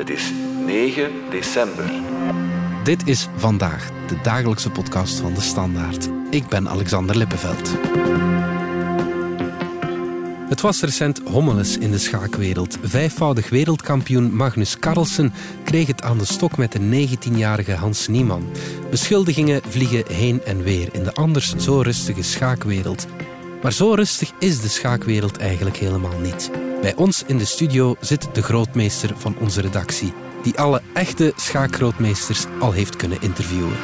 Het is 9 december. Dit is Vandaag, de dagelijkse podcast van De Standaard. Ik ben Alexander Lippenveld. Het was recent hommeles in de schaakwereld. Vijfvoudig wereldkampioen Magnus Carlsen kreeg het aan de stok met de 19-jarige Hans Niemann. Beschuldigingen vliegen heen en weer in de anders zo rustige schaakwereld. Maar zo rustig is de schaakwereld eigenlijk helemaal niet. Bij ons in de studio zit de grootmeester van onze redactie, die alle echte schaakgrootmeesters al heeft kunnen interviewen.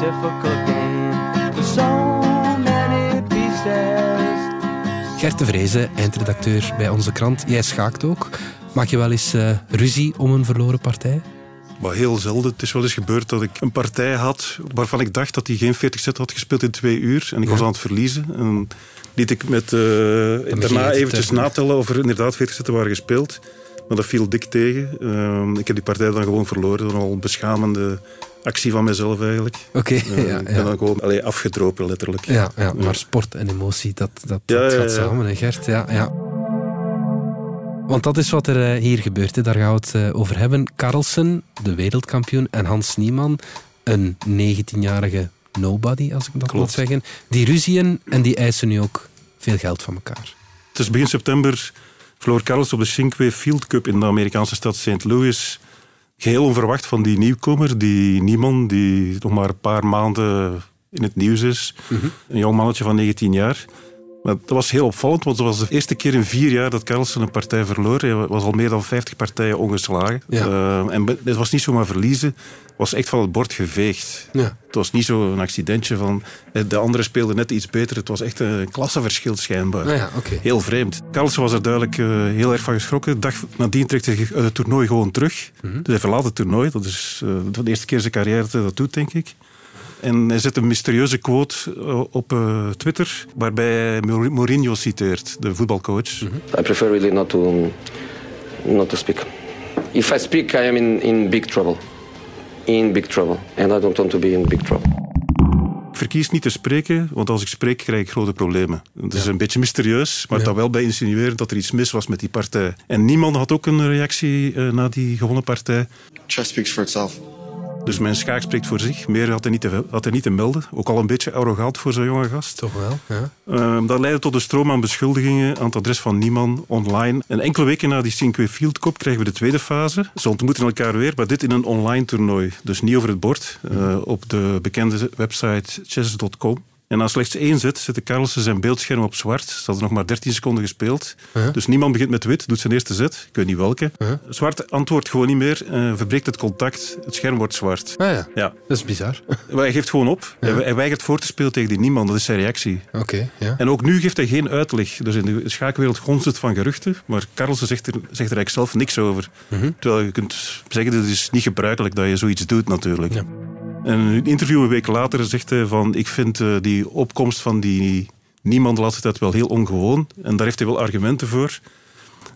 Difficult. Gert de eindredacteur bij onze krant. Jij schaakt ook. Maak je wel eens eh, ruzie om een verloren partij? Maar heel zelden. Het is wel eens gebeurd dat ik een partij had waarvan ik dacht dat hij geen 40 set had gespeeld in twee uur. En ik was aan het verliezen. En liet ik met, eh, daarna eventjes tellen. natellen of er inderdaad 40 setten waren gespeeld. Maar dat viel dik tegen. Ehm, ik heb die partij dan gewoon verloren. Door al een beschamende actie van mezelf eigenlijk. Oké, Eh, ja, Ik ben ja. dan gewoon allee, afgedropen, letterlijk. Ja, ja, maar sport en emotie, dat, dat, gaat samen, hè Gert? Ja, ja. Want dat is wat er eh, hier gebeurt. Hè. Daar gaan we het eh, over hebben. Carlsen, de wereldkampioen, en Hans Niemann, een 19-jarige nobody, als ik dat Klopt. moet zeggen. Die ruzien en die eisen nu ook veel geld van elkaar. Het is begin september verloor Carlos op de Shinkway Field Cup in de Amerikaanse stad St. Louis. Geheel onverwacht van die nieuwkomer, die Nieman, die nog maar een paar maanden in het nieuws is. Een jong mannetje van 19 jaar. Maar dat was heel opvallend, want het was de eerste keer in vier jaar dat Carlsen een partij verloor. Hij was al meer dan 50 partijen ongeslagen. Ja. Eh, en het was niet zomaar verliezen, het was echt van het bord geveegd. Ja. Het was niet zo'n accidentje van eh, de andere speelde net iets beter. Het was echt een klassenverschil schijnbaar. Nou ja. Heel vreemd. Carlsen was er duidelijk eh, heel erg van geschrokken. De dag nadien trekt hij uit het toernooi gewoon terug. Mhm. Dus hij verlaat het toernooi. Dat is eh, de eerste keer in zijn carrière dat hij dat doet, denk ik. En hij zet een mysterieuze quote eh, op eh, Twitter, waarbij hij Mourinho- citeert, de voetbalcoach. I prefer really not to not to speak. If I speak, I am in, in big trouble. In big trouble. And I don't want to be in big trouble. Ik verkies niet te spreken, want als ik spreek krijg ik grote problemen. Het is een beetje mysterieus, maar Ja. dat wel bij insinueren dat er iets mis was met die partij. En niemand had ook een reactie eh, na die gewonnen partij. Chess speaks for itself. Dus mijn schaak spreekt voor zich. Meer had hij niet te, had hij niet te melden. Ook al een beetje arrogant voor zo'n jonge gast. Toch wel, ja. Ehm, dat leidde tot een stroom aan beschuldigingen aan het adres van Nieman online. En enkele weken na die Cinque Field Cup krijgen we de tweede fase. Ze ontmoeten elkaar weer, maar dit in een online toernooi. Dus niet over het bord, eh, op de bekende website chess.com. En na slechts één zet zette Carlsen zijn beeldscherm op zwart. Ze hadden nog maar 13 seconden gespeeld. Dus niemand begint met wit, doet zijn eerste zet. Ik weet niet welke. Zwart antwoordt gewoon niet meer, eh, verbreekt het contact. Het scherm wordt zwart. Ah ja, Ja. dat is bizar. Maar Hij geeft gewoon op. Hij, hij weigert voor te spelen tegen die niemand. Dat is zijn reactie. Oké, ja. En ook nu geeft hij geen uitleg. Dus in de schaakwereld gonst het van geruchten, maar Carlsen zegt er, zegt er eigenlijk zelf niks over. Terwijl je kunt zeggen, dat is niet gebruikelijk dat je zoiets doet natuurlijk. Ja. En in een interview een week later zegt hij van, ik vind eh, die opkomst van die niemand laatste tijd wel heel ongewoon. En daar heeft hij wel argumenten voor.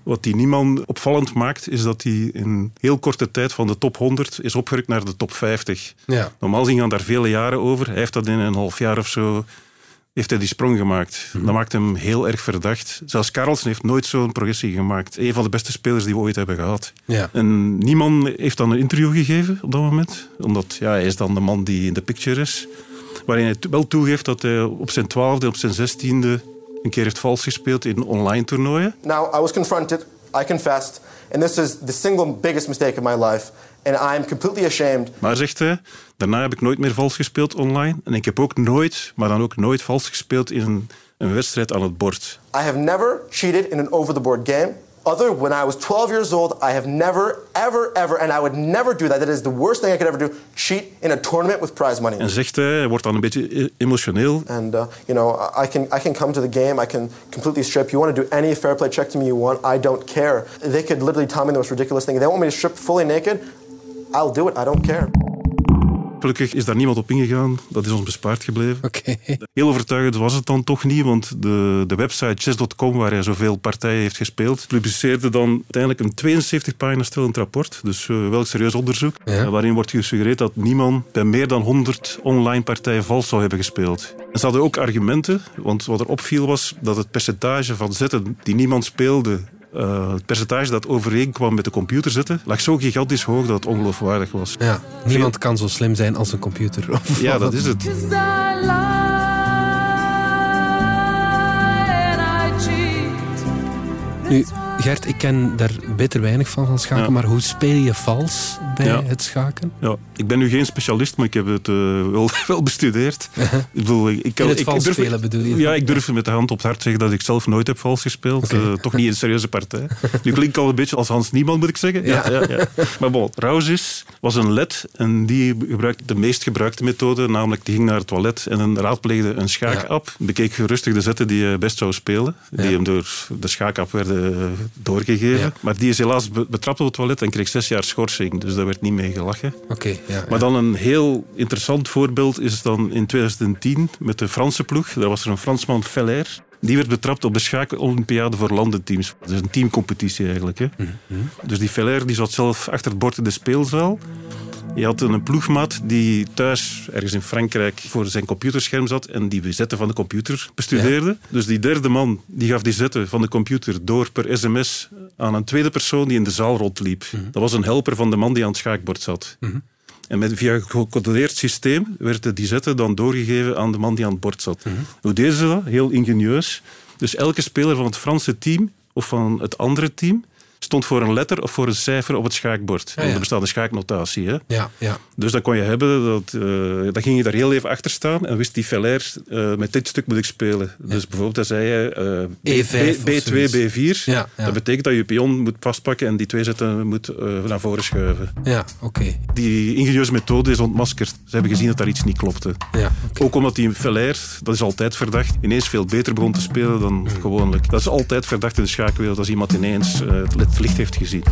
Wat die niemand opvallend maakt, is dat hij in heel korte tijd van de top 100 is opgerukt naar de top 50. Ja. Normaal zien gaan daar vele jaren over. Hij heeft dat in een half jaar of zo heeft hij die sprong gemaakt. Dat maakt hem heel erg verdacht. Zelfs Carlsen heeft nooit zo'n progressie gemaakt. Een van de beste spelers die we ooit hebben gehad. Ja. En niemand heeft dan een interview gegeven op dat moment. Omdat ja, hij is dan de man die in de picture is. Waarin hij wel toegeeft dat hij op zijn twaalfde, op zijn zestiende... een keer heeft vals gespeeld in online toernooien. Now, I was confronted, I confessed, and this is the single biggest mistake of my life, and I am completely ashamed. Maar zegt hij, daarna heb ik nooit meer vals gespeeld online. En ik heb ook nooit, maar dan ook nooit vals gespeeld in een, een wedstrijd aan het bord. I have never cheated in an over the board game. Other, when I was 12 years old, I have never, ever, ever, and I would never do that. That is the worst thing I could ever do cheat in a tournament with prize money. En zegt hij, wordt dan een beetje e- emotioneel. And uh, you know, I can I can come to the game. I can completely strip. You want to do any fair play check to me you want. I don't care. They could literally tell me the most ridiculous thing. They want me to strip fully naked, I'll do it. I don't care. Gelukkig is daar niemand op ingegaan. Dat is ons bespaard gebleven. Oké. Heel overtuigend was het dan toch niet, want de, de website chess.com, waar hij zoveel partijen heeft gespeeld, publiceerde dan uiteindelijk een 72 pagina stellend rapport. Dus uh, wel serieus onderzoek, Ja. uh, waarin wordt gesuggereerd dat niemand bij meer dan 100 online partijen vals zou hebben gespeeld. En ze hadden ook argumenten, want wat er opviel was dat het percentage van zetten die niemand speelde uh, het percentage dat overeenkwam met de computer zetten, lag zo gigantisch hoog dat het ongeloofwaardig was. Ja, niemand kan zo slim zijn als een computer. Of Ja, dat is het. Nu, Gert, ik ken daar beter weinig van van schaken, Ja. maar hoe speel je vals bij Ja. het schaken? Ja, ik ben nu geen specialist, maar ik heb het eh, wel, wel bestudeerd. ik bedoel, ik, ik, kan- In het ik, vals ik durf, spelen bedoel je? Ja, ik durf met de hand op het hart zeggen dat ik zelf nooit heb vals gespeeld. Eh, toch niet in een serieuze partij. Nu klinkt al een beetje als Hans Niemann, moet ik zeggen. Ja. Ja, ja, Maar bon, Rausis was een led en die gebruikte de meest gebruikte methode, namelijk die ging naar het toilet en raadpleegde een schaakapp. Bekeek rustig de zetten die hij best zou spelen, die hem door de schaakapp werden eh, doorgegeven. Ja. Maar die is helaas be- betrapt op het toilet en kreeg zes jaar schorsing, dus daar werd niet mee gelachen. Oké, ja. Maar dan een heel interessant voorbeeld is dan in 2010 met de Franse ploeg. Daar was er een Fransman, Feller. Die werd betrapt op de schaak-olympiade voor landenteams. Dat is een teamcompetitie eigenlijk. Hè? Dus die Feller die zat zelf achter het bord in de speelzaal. Je had een ploegmaat die thuis ergens in Frankrijk voor zijn computerscherm zat en die zetten van de computer bestudeerde. Dus die derde man die gaf die zetten van de computer door per sms aan een tweede persoon die in de zaal rondliep. Dat was een helper van de man die aan het schaakbord zat. En met, via een gecodeerd systeem werden die zetten dan doorgegeven aan de man die aan het bord zat. Hoe deden ze dat? Heel ingenieus. Dus elke speler van het Franse team of van het andere team stond voor een letter of voor een cijfer op het schaakbord. ja. Er bestaat een schaaknotatie. Hè? ja, ja. Dus dan kon je hebben, dat, eh, dan ging je daar heel even achter staan en wist die Feller, eh, met dit stuk moet ik spelen. Dus bijvoorbeeld, dan zei je eh, B- E5 B, of B2, zoiets. B4. Ja. Dat betekent dat je pion moet vastpakken en die twee zetten moet naar voren schuiven. Ja, oké. Die ingenieuze methode is ontmaskerd. Ze hebben gezien dat daar iets niet klopte. Ja, oké. Ook omdat die Feller, dat is altijd verdacht, ineens veel beter begon te spelen dan gewoonlijk. Dat is altijd verdacht in de schaakwereld als iemand ineens het licht heeft gezien.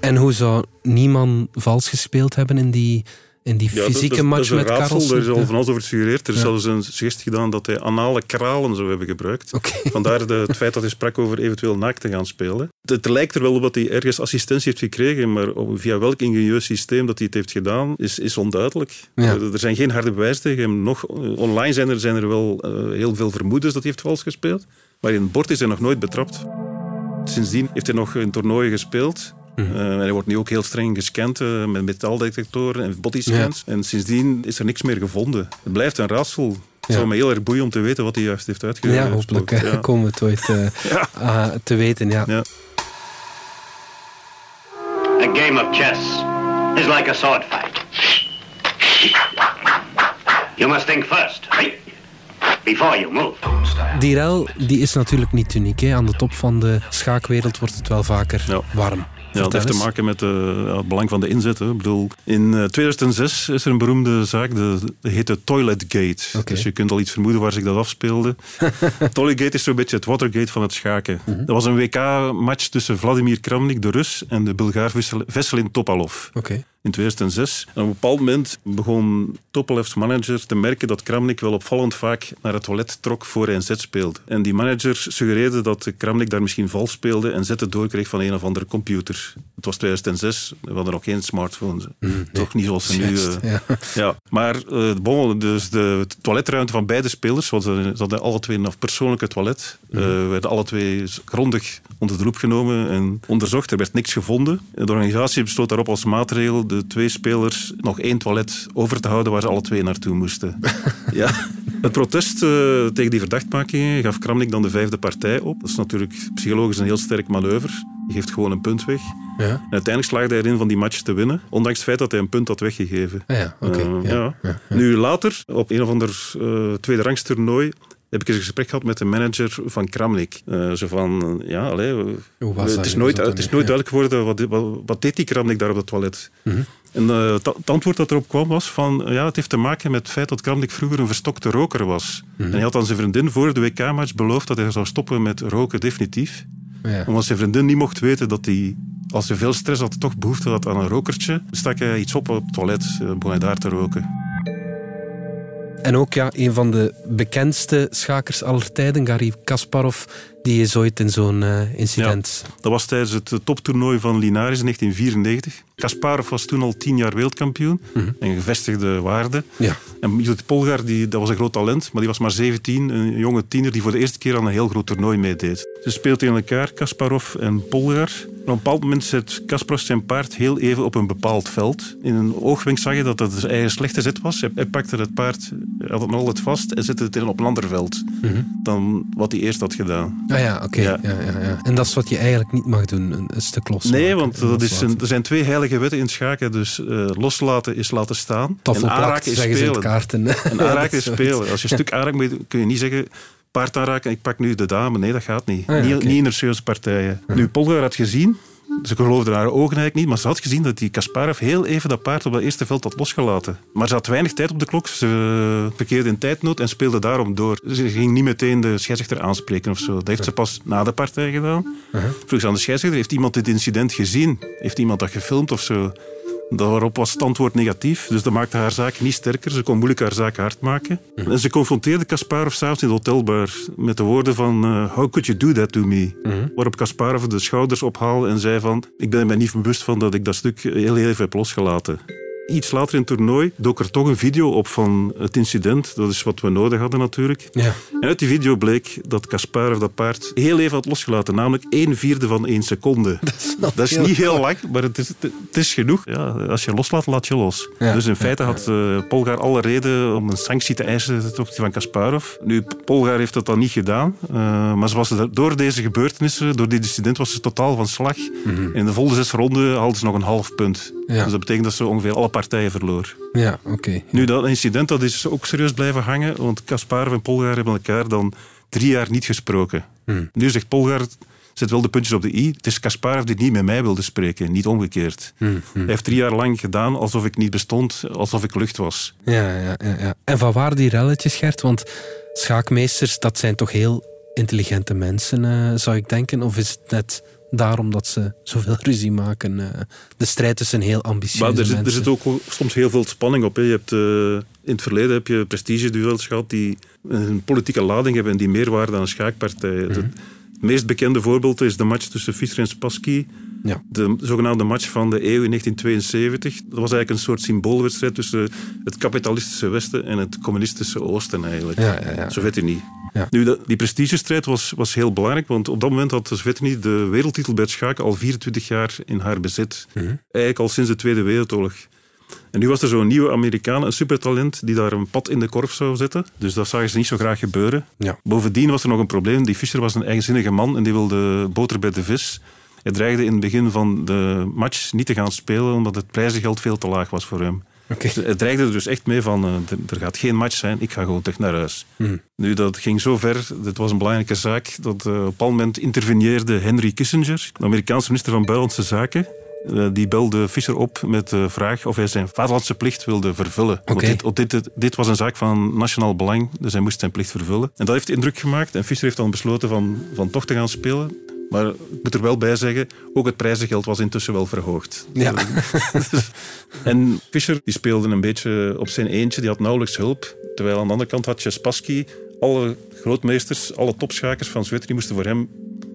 En hoe zou niemand vals gespeeld hebben in die, in die Ja, fysieke dat, match dat is een met raadsel, Carlsen? Daar is al van alles over gesuggereerd. Er is Ja. zelfs een suggestie gedaan dat hij anale kralen zou hebben gebruikt. Oké. Vandaar de, het feit dat hij sprak over eventueel naakt te gaan spelen. Het, het lijkt er wel op dat hij ergens assistentie heeft gekregen, maar op- via welk ingenieus systeem dat hij het heeft gedaan, is, is onduidelijk. Ja. Er, er zijn geen harde bewijzen tegen hem. Nog, eh, online zijn er, zijn er wel eh, heel veel vermoedens dat hij heeft vals gespeeld, maar in het bord is hij nog nooit betrapt. Sindsdien heeft hij nog een toernooi gespeeld. En hij wordt nu ook heel streng gescand eh, met metaaldetectoren en bodyscans. En sindsdien is er niks meer gevonden. Het blijft een raadsel. Het Ja. zou me heel erg boeien om te weten wat hij juist heeft uitgevoerd. Ja, hopelijk eh, komen we het ooit eh, Ja. ah, te weten. Ja. Ja. A game of chess is like a sword fight. You must think first, before you move. Die rel die is natuurlijk niet uniek. Hè. Aan de top van de schaakwereld wordt het wel vaker Ja. warm. Ja, dat heeft te maken met eh, ja, het belang van de inzet. Hè. Ik bedoel, in eh, 2006 is er een beroemde zaak, de, de heet de Toiletgate. Oké. Dus je kunt al iets vermoeden waar zich dat afspeelde. Toiletgate is zo'n beetje het Watergate van het schaken. Mhm. Dat was een WK-match tussen Vladimir Kramnik, de Rus, en de Bulgaar Vesel- Veselin Topalov. Oké. In 2006. En op een bepaald moment begon Topalev's manager te merken dat Kramnik wel opvallend vaak naar het toilet trok voor hij een zet speelde. En die manager suggereerde dat Kramnik daar misschien vals speelde en zetten doorkreeg van een of andere computer. Het was 2006, we hadden nog geen smartphones. Toch niet zoals ze nu... Eh, ja. ja, maar eh, bon, dus de toiletruimte van beide spelers, want ze hadden alle twee een persoonlijke toilet, eh, werden alle twee grondig onder de loep genomen en onderzocht. Er werd niks gevonden. De organisatie besloot daarop als maatregel de twee spelers nog één toilet over te houden waar ze alle twee naartoe moesten. ja. Het protest eh, tegen die verdachtmakingen gaf Kramnik dan de vijfde partij op. Dat is natuurlijk psychologisch een heel sterk manoeuvre. Je geeft gewoon een punt weg. Ja. En uiteindelijk slaagde hij erin van die match te winnen, ondanks het feit dat hij een punt had weggegeven. Ah ja, oké. Eh, ja. Nu later, op een of ander uh, tweede rangstoernooi, heb ik eens een gesprek gehad met de manager van Kramnik. Uh, zo van, ja, allee, het is nooit, het is nooit duidelijk geworden wat, wat, wat deed die Kramnik daar op het toilet. Mhm. En uh, het antwoord dat erop kwam was van, ja, het heeft te maken met het feit dat Kramnik vroeger een verstokte roker was. Mhm. En hij had aan zijn vriendin voor de WK-match beloofd dat hij zou stoppen met roken definitief. Ja. Omdat zijn vriendin niet mocht weten dat hij als hij veel stress had, toch behoefte had aan een rokertje, stak hij iets op op het toilet, eh, begon hij daar te roken. En ook ja, een van de bekendste schakers aller tijden, Garry Kasparov, die is ooit in zo'n eh, incident. Dat was tijdens het eh, toptoernooi van Linares in 1994. Kasparov was toen al tien jaar wereldkampioen. Een gevestigde waarde. Ja. En Judith Polgar, die, dat was een groot talent, maar die was maar 17. Een jonge tiener die voor de eerste keer aan een heel groot toernooi meedeed. Ze speelden tegen elkaar, Kasparov en Polgar. Op een bepaald moment zet Kasparov zijn paard heel even op een bepaald veld. In een oogwenk zag je dat dat zijn eigen slechte zet was. Hij- pakte het paard, had het nog altijd vast en zette het in op een ander veld dan wat hij eerst had gedaan. Ah ja, oké. Ja. Ja. Ja, En dat is wat je eigenlijk niet mag doen, een, stuk los. Nee, want dat is een, er zijn twee heilige wetten in schaken. Dus eh, loslaten is laten staan. en aanraken is spelen. kaarten. En aanraken is spelen. Als je een stuk aanraakt, kun je niet zeggen... Paard aanraken, ik pak nu de dame. Nee, dat gaat niet. Ah ja, niet, oké. niet in de serieuze partijen. Nu, Polgar had gezien... Ze geloofde haar ogen eigenlijk niet, maar ze had gezien dat die Kasparov heel even dat paard op dat eerste veld had losgelaten. Maar ze had weinig tijd op de klok. Ze verkeerde in tijdnood en speelde daarom door. Ze ging niet meteen de scheidsrechter aanspreken of zo. Dat heeft ze pas na de partij gedaan. Vroeg ze aan de scheidsrechter, heeft iemand dit incident gezien? Heeft iemand dat gefilmd of zo? Daarop was het antwoord negatief, dus dat maakte haar zaak niet sterker. Ze kon moeilijk haar zaak hard maken. En ze confronteerde Kasparov s'avonds in de hotelbar met de woorden van eh, How could you do that to me? Waarop Kasparov de schouders ophaalde en zei van Ik ben me niet bewust van dat ik dat stuk heel even heb losgelaten. Iets later in het toernooi dook er toch een video op van het incident. Dat is wat we nodig hadden natuurlijk. Ja. En uit die video bleek dat Kasparov dat paard heel even had losgelaten. Namelijk één vierde van één seconde. Dat is, niet heel lang, maar het is, het is genoeg. Ja, als je loslaat, laat je los. Ja, Dus in feite had eh, Polgar alle reden om een sanctie te eisen ten opzichte van Kasparov. Nu, Polgar heeft dat dan niet gedaan. eh, maar ze was er- door deze gebeurtenissen, door dit incident, was ze totaal van slag. In de volgende zes ronden haalde ze nog een half punt. Ja. Dus dat betekent dat ze ongeveer alle partijen verloor. Ja, oké. Nu, dat incident dat is ook serieus blijven hangen, want Kasparov en Polgar hebben elkaar dan drie jaar niet gesproken. Nu zegt Polgar, zet wel de puntjes op de i, het is Kasparov die niet met mij wilde spreken, niet omgekeerd. Hij heeft drie jaar lang gedaan alsof ik niet bestond, alsof ik lucht was. Ja, ja, ja, ja. En van waar die relletjes, Gert? Want schaakmeesters, dat zijn toch heel intelligente mensen, eh, zou ik denken? Of is het net daarom dat ze zoveel ruzie maken? eh, de strijd tussen heel ambitieuze Maar er zit, er zit ook soms heel veel spanning op. Hè. Je hebt, eh, in het verleden heb je prestigeduels gehad die een politieke lading hebben en die meer waren dan een schaakpartij. Het meest bekende voorbeeld is de match tussen Fischer en Spassky. Ja. De zogenaamde match van de eeuw in 1972. Dat was eigenlijk een soort symboolwedstrijd tussen het kapitalistische Westen en het communistische Oosten eigenlijk. Ja, ja, ja. Sovjet-Unie. Ja. Nu, die prestigestrijd was, was heel belangrijk, want op dat moment had de Sovjet-Unie de wereldtitel bij het schaken al 24 jaar in haar bezit. Mhm. Eigenlijk al sinds de Tweede Wereldoorlog. En nu was er zo'n nieuwe Amerikaan, een supertalent, die daar een pad in de korf zou zetten. Dus dat zagen ze niet zo graag gebeuren. Ja. Bovendien was er nog een probleem. Die Fischer was een eigenzinnige man en die wilde boter bij de vis. Hij dreigde in het begin van de match niet te gaan spelen, omdat het prijzengeld veel te laag was voor hem. Oké. Hij dreigde er dus echt mee van, eh, er- gaat geen match zijn, ik ga gewoon terug naar huis. Nu, dat ging zo ver, dit was een belangrijke zaak, dat eh, op een moment interveneerde Henry Kissinger, de Amerikaanse minister van Buitenlandse Zaken. Eh, die belde Fischer op met de vraag of hij zijn vaderlandse plicht wilde vervullen. Want Oké. dit, want dit, dit was een zaak van nationaal belang, dus hij moest zijn plicht vervullen. En dat heeft indruk gemaakt en Fischer heeft dan besloten van, van toch te gaan spelen. Maar ik moet er wel bij zeggen, ook het prijzengeld was intussen wel verhoogd. Ja. En Fischer die speelde een beetje op zijn eentje, die had nauwelijks hulp. Terwijl aan de andere kant had je Spassky. Alle grootmeesters, alle topschakers van Zwitserland moesten voor hem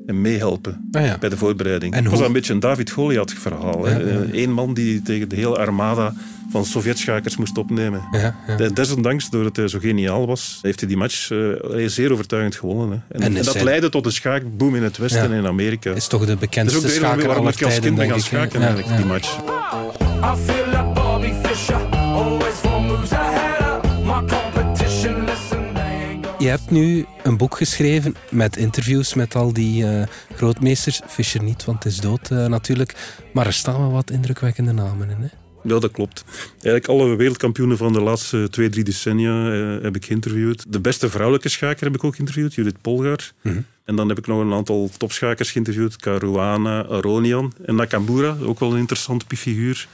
meehelpen Ah ja. bij de voorbereiding. En het was hoe- een beetje een David-Goliath verhaal. Ja, ja, Eén man die tegen de hele armada van Sovjetschakers moest opnemen. Ja, ja. De- Desondanks, doordat hij zo geniaal was, heeft hij die match eh, zeer overtuigend gewonnen. Hè. En, En en dat leidde tot een schaakboom in het Westen Ja. en in Amerika. Is toch de dat is bekendste ook de reden schaker waarom ik als tijden, kind ben gaan schaken, Ja, eigenlijk, ja. die match. I feel like Bobby Fischer, always moves ahead of my Je hebt nu een boek geschreven met interviews met al die eh, grootmeesters. Fischer niet, want het is dood eh, natuurlijk. Maar er staan wel wat indrukwekkende namen in. Hè? Ja, dat klopt. Eigenlijk alle wereldkampioenen van de laatste twee, drie decennia eh, heb ik geïnterviewd. De beste vrouwelijke schaker heb ik ook geïnterviewd, Judith Polgar. En dan heb ik nog een aantal topschakers geïnterviewd. Caruana, Aronian en Nakamura, ook wel een interessante figuur.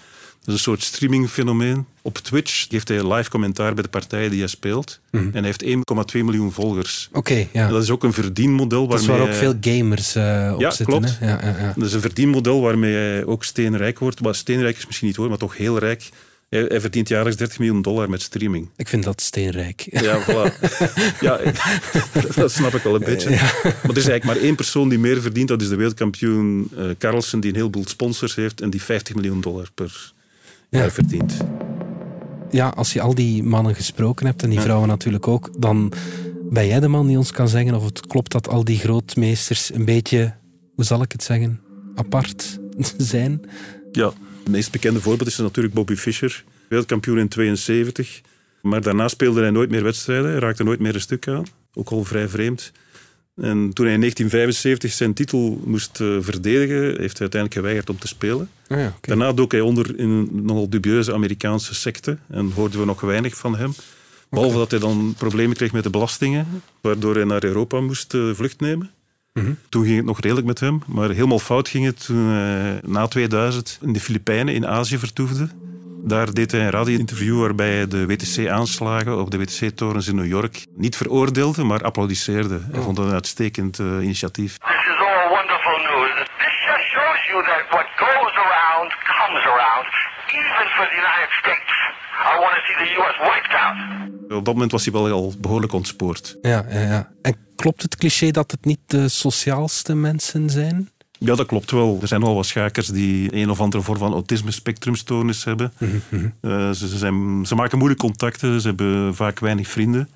Dat is een soort streamingfenomeen. Op Twitch geeft hij live commentaar bij de partijen die hij speelt. En hij heeft 1,2 miljoen volgers. Oké, ja. En dat is ook een verdienmodel Dat is waarmee waar ook veel gamers eh, op Ja, zitten. klopt. Hè? Ja, ja, ja. Dat is een verdienmodel waarmee hij ook steenrijk wordt. Maar steenrijk is misschien niet hoor, maar toch heel rijk. Hij, hij verdient jaarlijks 30 miljoen dollar met streaming. Ik vind dat steenrijk. Ja, voilà. ja, dat snap ik wel een beetje. Maar er is eigenlijk maar één persoon die meer verdient. Dat is de wereldkampioen eh Carlsen, die een heleboel sponsors heeft en die 50 miljoen dollar per Ja. jaar verdient. Ja, als je al die mannen gesproken hebt, en die vrouwen natuurlijk ook, dan ben jij de man die ons kan zeggen of het klopt dat al die grootmeesters een beetje, hoe zal ik het zeggen, apart zijn. Ja, het meest bekende voorbeeld is natuurlijk Bobby Fischer, wereldkampioen in 72. Maar daarna speelde hij nooit meer wedstrijden, hij raakte nooit meer een stuk aan. Ook al vrij vreemd. En toen hij in 1975 zijn titel moest eh, verdedigen, heeft hij uiteindelijk geweigerd om te spelen. Ah, ja. Daarna dook hij onder in een nogal dubieuze Amerikaanse secte en hoorden we nog weinig van hem. Behalve dat hij dan problemen kreeg met de belastingen, waardoor hij naar Europa moest eh, vlucht nemen. Toen ging het nog redelijk met hem, maar helemaal fout ging het toen hij na 2000 in de Filipijnen in Azië vertoefde. Daar deed hij een radio-interview waarbij hij de WTC-aanslagen op de WTC-torens in New York niet veroordeelde, maar applaudisseerde. Hij vond dat een uitstekend eh, initiatief. This is all wonderful news. This just shows you that what goes around comes around, even for the United States. I want to see the U.S. wiped out. Op dat moment was hij wel al behoorlijk ontspoord. Ja, ja, ja. En klopt het cliché dat het niet de sociaalste mensen zijn? Ja, dat klopt wel. Er zijn wel wat schakers die een of andere vorm van autisme-spectrumstoornis hebben. Eh, ze, ze, zijn, ze maken moeilijk contacten, ze hebben vaak weinig vrienden.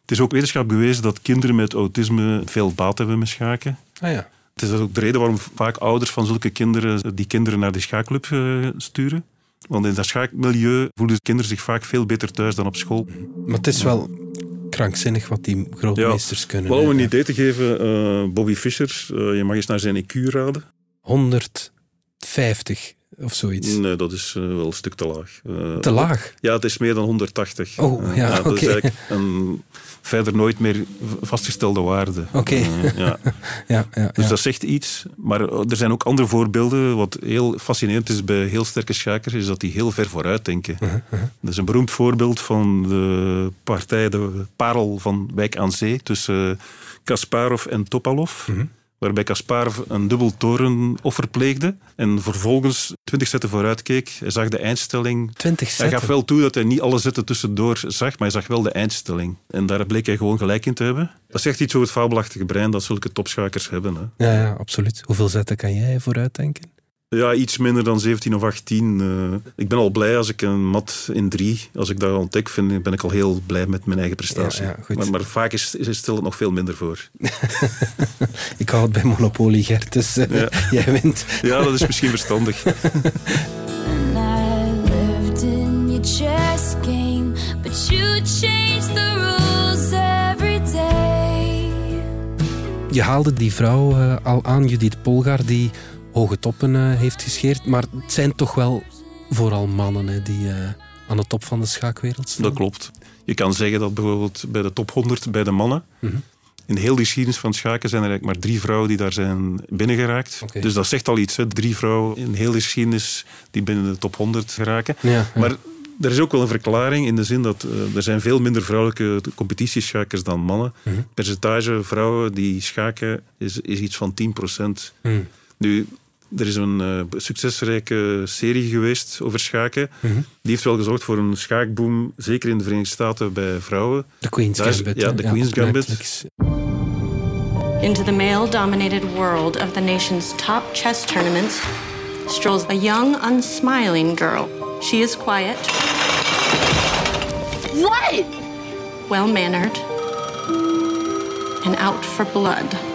Het is ook wetenschap bewezen dat kinderen met autisme veel baat hebben met schaken. Ah ja. Het is ook de reden waarom vaak ouders van zulke kinderen die kinderen naar de schaakclub eh, sturen. Want in dat schaakmilieu voelen kinderen zich vaak veel beter thuis dan op school. Maar het is wel krankzinnig wat die grootmeesters kunnen. Wel om hè. een idee te geven, eh, Bobby Fischer, eh, je mag eens naar zijn IQ raden. 150 of zoiets. Nee, dat is eh, wel een stuk te laag. Eh, Te laag. Ja, het is meer dan 180. Oh, Eh, ja, dat is oké. eigenlijk een verder nooit meer vastgestelde waarde. Oké. Ja. Ja, ja, Dus dat zegt iets. Maar er zijn ook andere voorbeelden. Wat heel fascinerend is bij heel sterke schakers, is dat die heel ver vooruit denken. Uh-huh, Dat is een beroemd voorbeeld van de partij, de parel van Wijk aan Zee, tussen Kasparov en Topalov. Uh-huh. Waarbij Kasparov een dubbel torenoffer pleegde en vervolgens 20 zetten vooruit keek. Hij zag de eindstelling 20 hij zetten. gaf wel toe dat hij niet alle zetten tussendoor zag, maar hij zag wel de eindstelling. En daar bleek hij gewoon gelijk in te hebben. Dat zegt iets over het fabelachtige brein dat zulke topschakers hebben. Hè. Ja, ja, absoluut. Hoeveel zetten kan jij vooruit denken? Ja, iets minder dan 17 of 18. eh. ik ben al blij als ik een mat in drie, als ik dat ontdek, vind, ben ik al heel blij met mijn eigen prestatie. Ja, ja, goed. maar, maar vaak is, is, stel het nog veel minder voor. Ik hou het bij Monopoly, Gert, dus eh, Ja. jij wint. Ja, dat is misschien verstandig. Je haalde die vrouw eh, al aan, Judith Polgar, die hoge toppen eh, heeft gescheerd. Maar het zijn toch wel vooral mannen hè, die eh, aan de top van de schaakwereld staan. Dat klopt. Je kan zeggen dat bijvoorbeeld bij de top 100 bij de mannen, Mhm. in heel de geschiedenis van schaken zijn er eigenlijk maar drie vrouwen die daar zijn binnengeraakt. Dus dat zegt al iets. Hè? Drie vrouwen in heel de geschiedenis die binnen de top 100 geraken. Ja, ja. Maar er is ook wel een verklaring in de zin dat eh, er zijn veel minder vrouwelijke competitieschakers dan mannen. Het percentage vrouwen die schaken is, is iets van 10%. Mhm. Nu, er is een eh, succesrijke serie geweest over schaken. Mhm. Die heeft wel gezorgd voor een schaakboom, zeker in de Verenigde Staten bij vrouwen. De Queen's Daar Gambit. ja, de Queen's op Gambit. Netflix. Into the male dominated world of the nation's top chess tournaments strolls a young, unsmiling girl. She is quiet. What? Well mannered. And out for blood.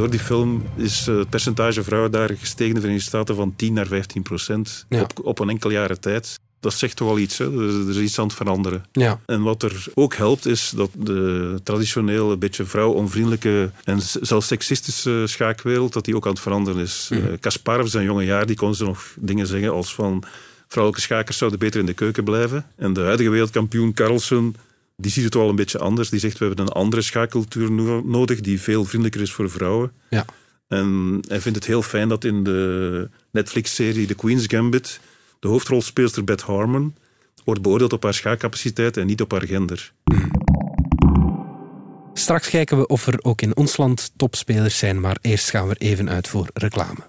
Door die film is eh, het percentage vrouwen daar gestegen in de Verenigde Staten van 10 naar 15 procent Ja. op, op een enkel jaren tijd. Dat zegt toch wel iets, hè? Er, is iets aan het veranderen. Ja. En wat er ook helpt, is dat de traditionele, beetje vrouwonvriendelijke en zelfs seksistische schaakwereld, dat die ook aan het veranderen is. Eh, Kasparov, zijn jonge jaar, die kon ze nog dingen zeggen als van vrouwelijke schakers zouden beter in de keuken blijven. En de huidige wereldkampioen Carlsen, die ziet het wel een beetje anders. Die zegt, we hebben een andere schaakcultuur no- nodig, die veel vriendelijker is voor vrouwen. Ja. En hij vindt het heel fijn dat in de Netflix-serie The Queen's Gambit. De hoofdrolspeelster Beth Harmon wordt beoordeeld op haar schaakcapaciteit en niet op haar gender. Straks kijken we of er ook in ons land topspelers zijn, maar eerst gaan we even uit voor reclame.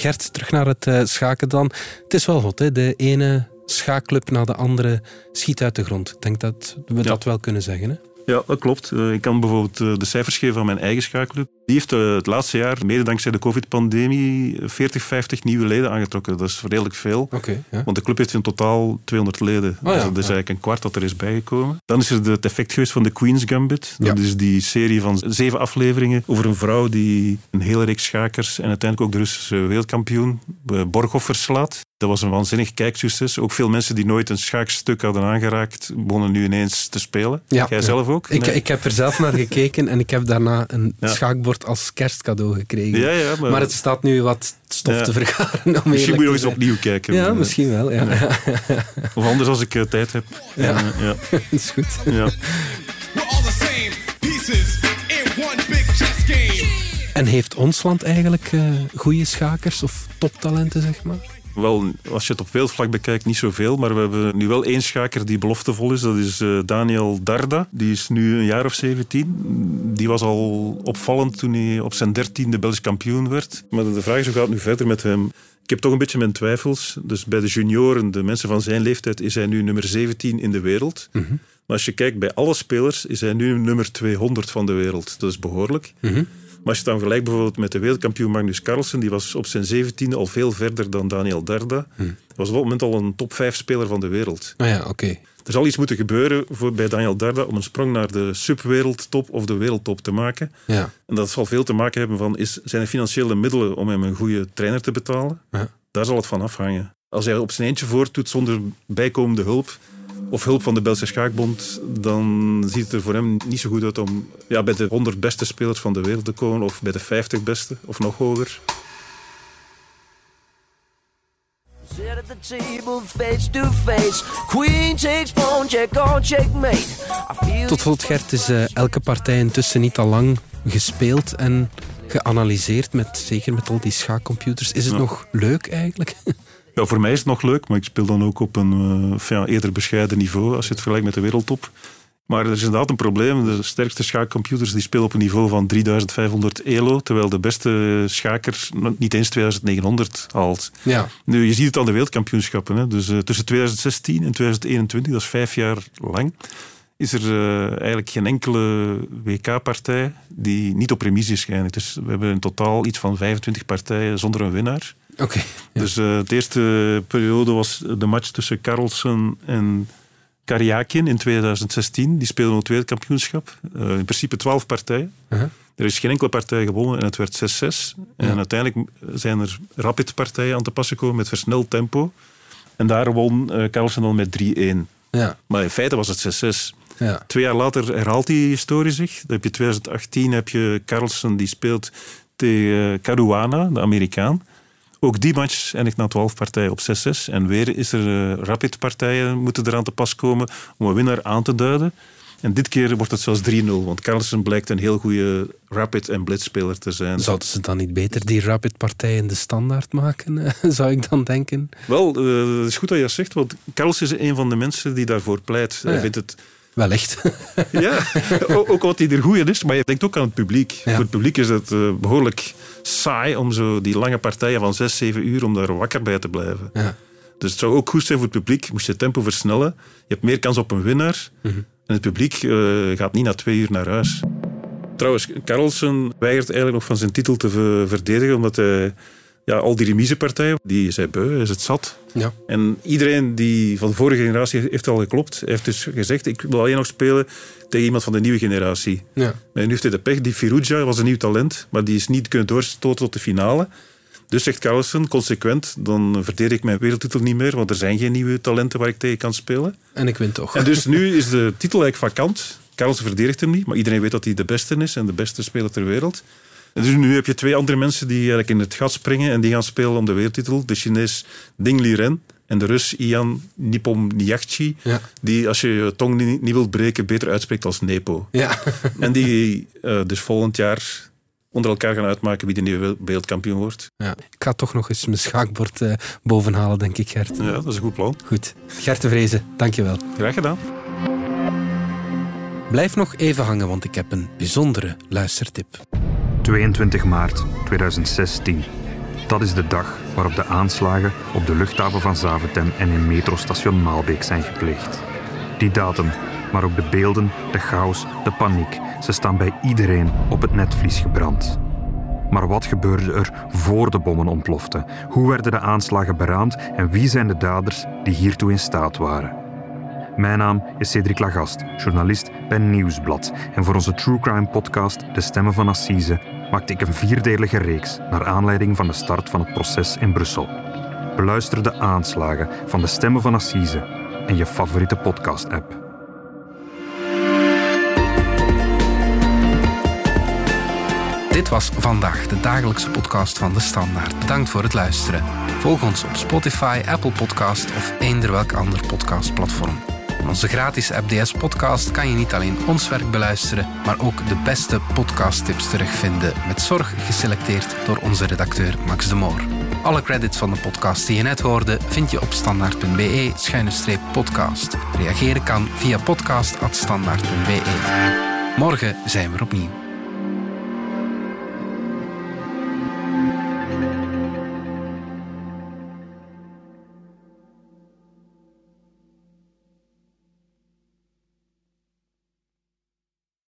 Gert, terug naar het eh, schaken dan. Het is wel hot, hè? De ene schaakclub na de andere schiet uit de grond. Ik denk dat we dat wel kunnen zeggen. Hè? Ja, dat klopt. Eh, Ik kan bijvoorbeeld eh, de cijfers geven van mijn eigen schaakclub. Die heeft eh, het laatste jaar, mede dankzij de covid-pandemie, 40, 50 nieuwe leden aangetrokken. Dat is redelijk veel. Oké, ja. Want de club heeft in totaal 200 leden. Oh ja, dus dat is ja. eigenlijk een kwart dat er is bijgekomen. Dan is er het effect geweest van de Queen's Gambit. Dat is die serie van zeven afleveringen over een vrouw die een hele reeks schakers en uiteindelijk ook de Russische wereldkampioen eh, Borghoff verslaat. Dat was een waanzinnig kijksucces. Ook veel mensen die nooit een schaakstuk hadden aangeraakt, begonnen nu ineens te spelen. Jij ja. zelf ook? Ik, Nee. ik heb er zelf naar gekeken en ik heb daarna een Ja. Als kerstcadeau gekregen. Ja, ja, maar- het staat nu wat stof Ja. te vergaren. Om Misschien moet je nog eens opnieuw kijken. Ja, misschien wel. Ja. Ja. Of anders als ik eh, tijd heb. Ja. Ja. Dat is goed. Ja. We're all the same pieces in one big chess game. En heeft ons land eigenlijk eh goede schakers of toptalenten, zeg maar? Wel, als je het op wereldvlak bekijkt, niet zoveel. Maar we hebben nu wel één schaker die beloftevol is. Dat is eh, Daniel Darda. Die is nu een jaar of 17. Die was al opvallend toen hij op zijn dertiende Belgisch kampioen werd. Maar de vraag is, hoe gaat het nu verder met hem? Ik heb toch een beetje mijn twijfels. Dus bij de junioren, de mensen van zijn leeftijd, is hij nu nummer 17 in de wereld. Maar als je kijkt bij alle spelers, is hij nu nummer 200 van de wereld. Dat is behoorlijk. Maar als je het dan vergelijkt bijvoorbeeld met de wereldkampioen Magnus Carlsen, die was op zijn zeventiende al veel verder dan Daniel Darda. Was op dat moment al een top 5 speler van de wereld. Ah ja, oké. Er zal iets moeten gebeuren voor, bij Daniel Darda om een sprong naar de subwereldtop of de wereldtop te maken. Ja. En dat zal veel te maken hebben van, is, zijn er financiële middelen om hem een goede trainer te betalen? Ja. Daar zal het van afhangen. Als hij op zijn eentje voortdoet zonder bijkomende hulp, of hulp van de Belgische Schaakbond, dan ziet het er voor hem niet zo goed uit om ja, bij de 100 beste spelers van de wereld te komen, of bij de 50 beste, of nog hoger. Sit at the table face to face. Queen takes pawn, check on checkmate. Tot slot, Gert, is eh, elke partij intussen niet al lang gespeeld en geanalyseerd, met, zeker met al die schaakcomputers. Is het Ja. nog leuk eigenlijk? Ja, voor mij is het nog leuk, maar ik speel dan ook op een ja, eerder bescheiden niveau als je het vergelijkt met de wereldtop. Maar er is inderdaad een probleem. De sterkste schaakcomputers die spelen op een niveau van 3500 elo, terwijl de beste schaker niet eens 2900 haalt. Ja. Nu, je ziet het aan de wereldkampioenschappen. Hè. Dus eh, tussen 2016 en 2021, dat is vijf jaar lang, is er eh, eigenlijk geen enkele WK-partij die niet op remise is geëindigd. Dus we hebben in totaal iets van 25 partijen zonder een winnaar. Oké. Dus eh, de eerste periode was de match tussen Carlsen en Karjakin in 2016. Die speelden op het wereldkampioenschap. Eh, in principe 12 partijen. Uh-huh. Er is geen enkele partij gewonnen en het werd 6-6. En uiteindelijk zijn er rapid-partijen aan te pas gekomen met versneld tempo. En daar won eh, Carlsen dan met 3-1. Ja. Maar in feite was het 6-6. Ja. Twee jaar later herhaalt die historie zich. Dan heb je 2018 heb je Carlsen die speelt tegen Caruana, de Amerikaan. Ook die match eindigt na 12 partijen op 6-6. En weer is er eh, rapid-partijen moeten eraan te pas komen om een winnaar aan te duiden. En dit keer wordt het zelfs 3-0, want Carlsen blijkt een heel goede rapid- en blitzspeler te zijn. Zouden ze dan niet beter die rapid-partijen de standaard maken, eh, zou ik dan denken? Wel, eh, het is goed dat je dat zegt, want Carlsen is een van de mensen die daarvoor pleit. Hij ja. vindt het Wel echt. Ja, ook wat hij er goed in is, maar je denkt ook aan het publiek. Voor het publiek is het eh, behoorlijk saai om zo die lange partijen van 6, 7 uur om daar wakker bij te blijven. Ja. Dus het zou ook goed zijn voor het publiek, moest je het tempo versnellen. Je hebt meer kans op een winnaar. En het publiek eh, gaat niet na twee uur naar huis. Trouwens, Carlsen weigert eigenlijk nog van zijn titel te ver- verdedigen, omdat hij ja, al die remisepartijen, die hij beu, is het zat. Ja. En iedereen die van de vorige generatie heeft al geklopt. Heeft dus gezegd, ik wil alleen nog spelen tegen iemand van de nieuwe generatie. Ja. Maar nu heeft hij de pech. Die Firuja was een nieuw talent, maar die is niet kunnen doorstoten tot de finale. Dus zegt Carlsen, consequent, dan verdedig ik mijn wereldtitel niet meer, want er zijn geen nieuwe talenten waar ik tegen kan spelen. En ik win toch. En dus nu is de titel eigenlijk vakant. Carlsen verdedigt hem niet, maar iedereen weet dat hij de beste is en de beste speler ter wereld. Dus nu heb je twee andere mensen die eigenlijk in het gat springen en die gaan spelen om de wereldtitel. De Chinees Ding Liren en de Rus Ian Nepomniachtchi, Ja. die als je je tong niet, niet wilt breken beter uitspreekt als Nepo. Ja. En die eh, dus volgend jaar onder elkaar gaan uitmaken wie de nieuwe wereldkampioen wordt. Ja. Ik ga toch nog eens mijn schaakbord eh, bovenhalen, denk ik, Gert. Ja, dat is een goed plan. Goed. Gert de Vrezen, dankjewel. Graag gedaan. Blijf nog even hangen, want ik heb een bijzondere luistertip. 22 maart 2016. Dat is de dag waarop de aanslagen op de luchthaven van Zaventem en in metrostation Maalbeek zijn gepleegd. Die datum, maar ook de beelden, de chaos, de paniek, ze staan bij iedereen op het netvlies gebrand. Maar wat gebeurde er voor de bommen ontploften? Hoe werden de aanslagen beraamd en wie zijn de daders die hiertoe in staat waren? Mijn naam is Cedric Lagast, journalist bij Nieuwsblad. En voor onze True Crime podcast De Stemmen van Assise maakte ik een vierdelige reeks naar aanleiding van de start van het proces in Brussel. Beluister de aanslagen van De Stemmen van Assise en je favoriete podcast-app. Dit was vandaag de dagelijkse podcast van De Standaard. Bedankt voor het luisteren. Volg ons op Spotify, Apple Podcast of eender welk ander podcastplatform. Onze gratis app DS Podcast kan je niet alleen ons werk beluisteren, maar ook de beste podcasttips terugvinden, met zorg geselecteerd door onze redacteur Max de Moor. Alle credits van de podcast die je net hoorde vind je op standaard.be-podcast. Reageren kan via podcast.standaard.be. Morgen zijn we er opnieuw.